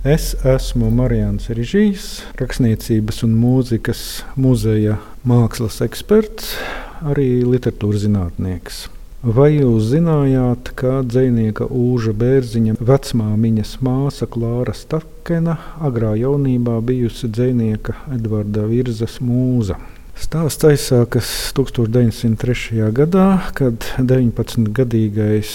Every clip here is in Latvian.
Es esmu Marijans Rižīs, rakstniecības un mūzikas muzeja mākslas eksperts, arī literatūras zinātnieks. Vai jūs zinājāt, ka dzinieka Uža Bērziņa vecmāmiņas māsa Klāra Stakena agrā jaunībā bijusi dzinieka Edvarda Virzas mūza? Stāsts aizsākas 1903. gadā, kad 19-gadīgais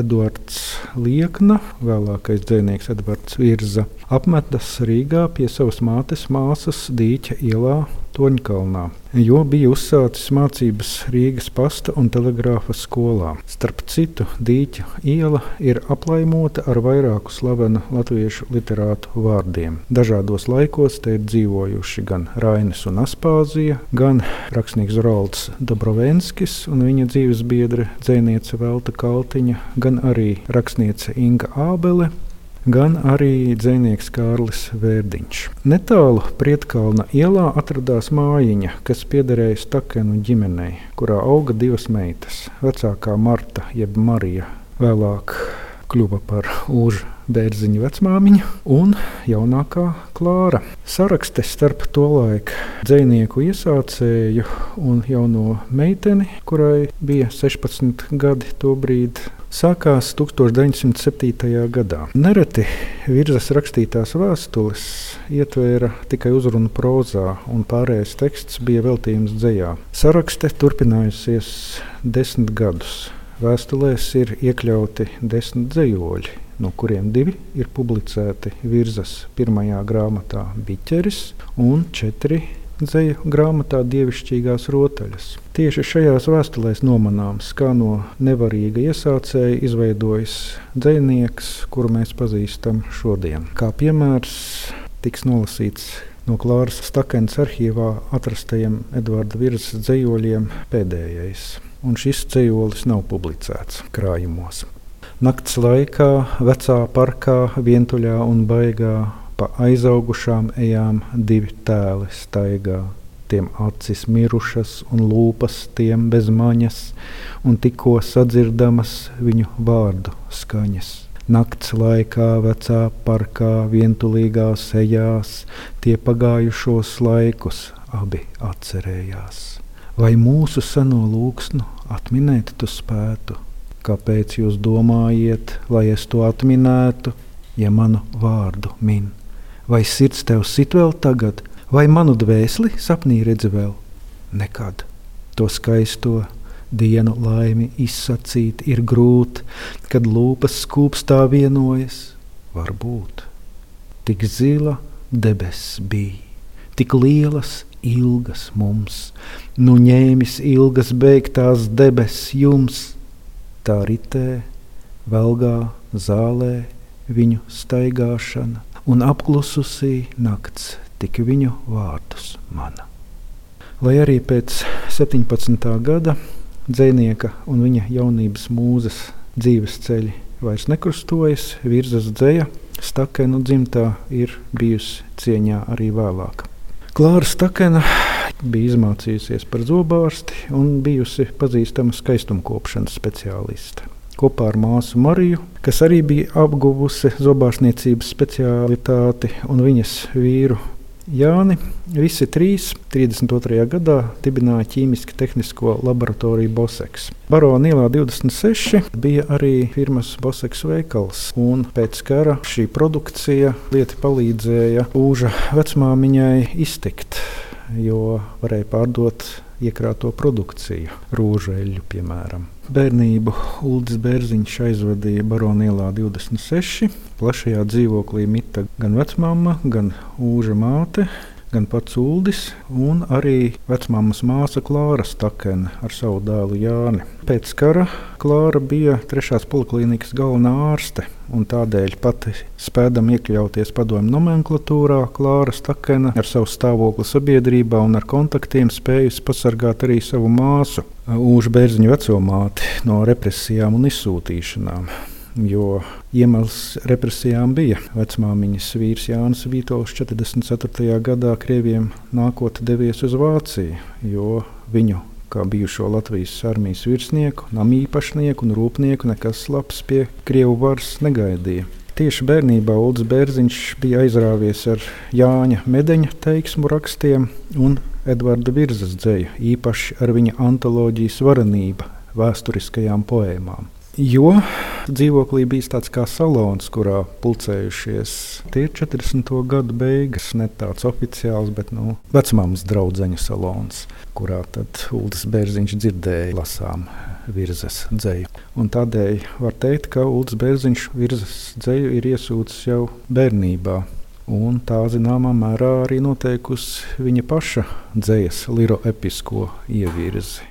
Edvards Liekna, vēlākais dzinieks Edvards Virza, apmetas Rīgā pie savas mātes māsas Dīķa ielā Toņkalnā, jo bija uzsācis mācības Rīgas pasta un telegrāfa skolā. Starp citu, Dīķa iela ir aplaimota ar vairāku slavenu latviešu literātu vārdiem. Dažādos laikos te ir dzīvojuši gan Rainis un Aspāzija, gan rakstnieks Rolds Dobrovenskis un viņa dzīves biedre dzēniece Velta Kaltiņa, gan arī rakstniece Inga Ābele gan arī dzinieks Kārlis Vērdiņš. Netālu Prietkalna ielā atradās mājiņa, kas piederēja Stakenu ģimenei, kurā auga divas meitas. Vecākā Marta jeb Marija vēlāk kļuva par Užu Bērziņa vecmāmiņa un jaunākā Klāra. Sarakste starp to laiku dzinieku iesācēju un jauno meiteni, kurai bija 16 gadi to brīdi, sākās 1907. gadā. Nereti virsmas rakstītās vēstules ietvēra tikai uzrunu prozā, un pārējais teksts bija veltījums dzējā. Sarakste turpinājusies desmit gadus. Vēstulēs ir iekļauti desmit dzējoļi, no kuriem divi ir publicēti virsmas pirmajā grāmatā Biķeris un četri dzeju grāmatā Dievišķīgās rotaļas. Tieši šajās vēstulēs nomanāms, kā no nevarīga iesācēja izveidojas dzinieks, kuru mēs pazīstam šodien. Kā piemērs tiks nolasīts no Klāras Stakens arhīvā atrastajiem Edvarda Virsmas dzējoļiem pēdējais. Un šis dzējolis nav publicēts krājumos. Nakts laikā, vecā parkā, vientuļā un baigā pa aizaugušām ejām divi tēli staigā. Tiem acis mirušas un lūpas tiem bez maņas, un tikko sadzirdamas viņu vārdu skaņas. Nakts laikā, vecā parkā, vientulīgās ejās, tie pagājušos laikus abi atcerējās. Vai mūsu seno lūgsnu atminēt tu spētu? Kāpēc jūs domājat, lai es to atminētu, ja manu vārdu min? vai sirds tev sit vēl tagad, vai manu dvēseli sapnī redzi vēl? Nekad to skaisto dienu laimi izsacīt ir grūti, kad lūpas skūpstā vienojas. Varbūt tik zila debesis bija, tik lielas, ilgas mums, nu ņēmis ilgas beigtās debesis jums, tā ritē, velgā, zālē viņu staigāšana un apklususī nakts tik viņu vārdus mana. Lai arī pēc 17. gada dzinieka un viņa jaunības mūzes dzīves ceļi vairs nekrustojas, virzas dzēja, Stakena dzimtā ir bijusi cieņā arī vēlāk. Klāra Stakena bija izmācījusies par zobārsti un bijusi pazīstama skaistumkopšanas speciāliste kopā ar māsu Mariju, kas arī bija apguvusi zobārstniecības specialitāti, un viņas vīru Jāni. Visi trīs 32. gadā dibināja ķīmiski tehnisko laboratoriju Boseks. Barona ielā 26 bija arī firmas Boseks veikals, un pēc kara šī produkcija lieti palīdzēja Uža vecmāmiņai iztikt, jo varēja pārdot iekrāto produkciju, rūžu eļļu piemēram. Bērnību Ulris Bērziņš aizvadīja Baronielā 26. Plašajā dzīvoklī mita gan vecmāma, gan ūža māte, gan pats Uldis, un arī vecmāmas māsa Klāra Stakena ar savu dēlu Jāni. Pēc kara Klāra bija trešās poliklīnikas galvenā ārste, un tādēļ pati spēdam iekļauties padomju nomenklatūrā, Klāra Stakena ar savu stāvokli sabiedrībā un ar kontaktiem spējusi pasargāt arī savu māsu, Ūža Bērziņa vecumāti, no represijām un izsūtīšanām jo iemesls represijām bija vecmāmiņas vīrs Jānis Vītols 44. gadā Krievijam nākot devies uz Vāciju, jo viņu kā bijušo Latvijas armijas virsnieku, namīpašnieku un rūpnieku nekas labs pie Krievu varas negaidīja. tieši bērnībā Ulrichs Bērziņš bija aizrāvies ar Jāņa Medeņa teiksmu rakstiem un Edvarda Virzas dzēju, īpaši ar viņa antoloģijas varenību vēsturiskajām poēmām. Jo dzīvoklī bija tāds kā salons, kurā pulcējušies tie 40. gadu beigas, ne tāds oficiāls, bet nu, vecmāmas draugu salons, kurā Ulris Bērziņš dzirdēja lasām virzas dzēju. Un tādēļ var teikt, ka Ulris Bērziņš virzas dzēju ir iesūcis jau bērnībā. Un tā zināmā mērā arī noteikusi viņa paša dzējas liro episko ievirzi.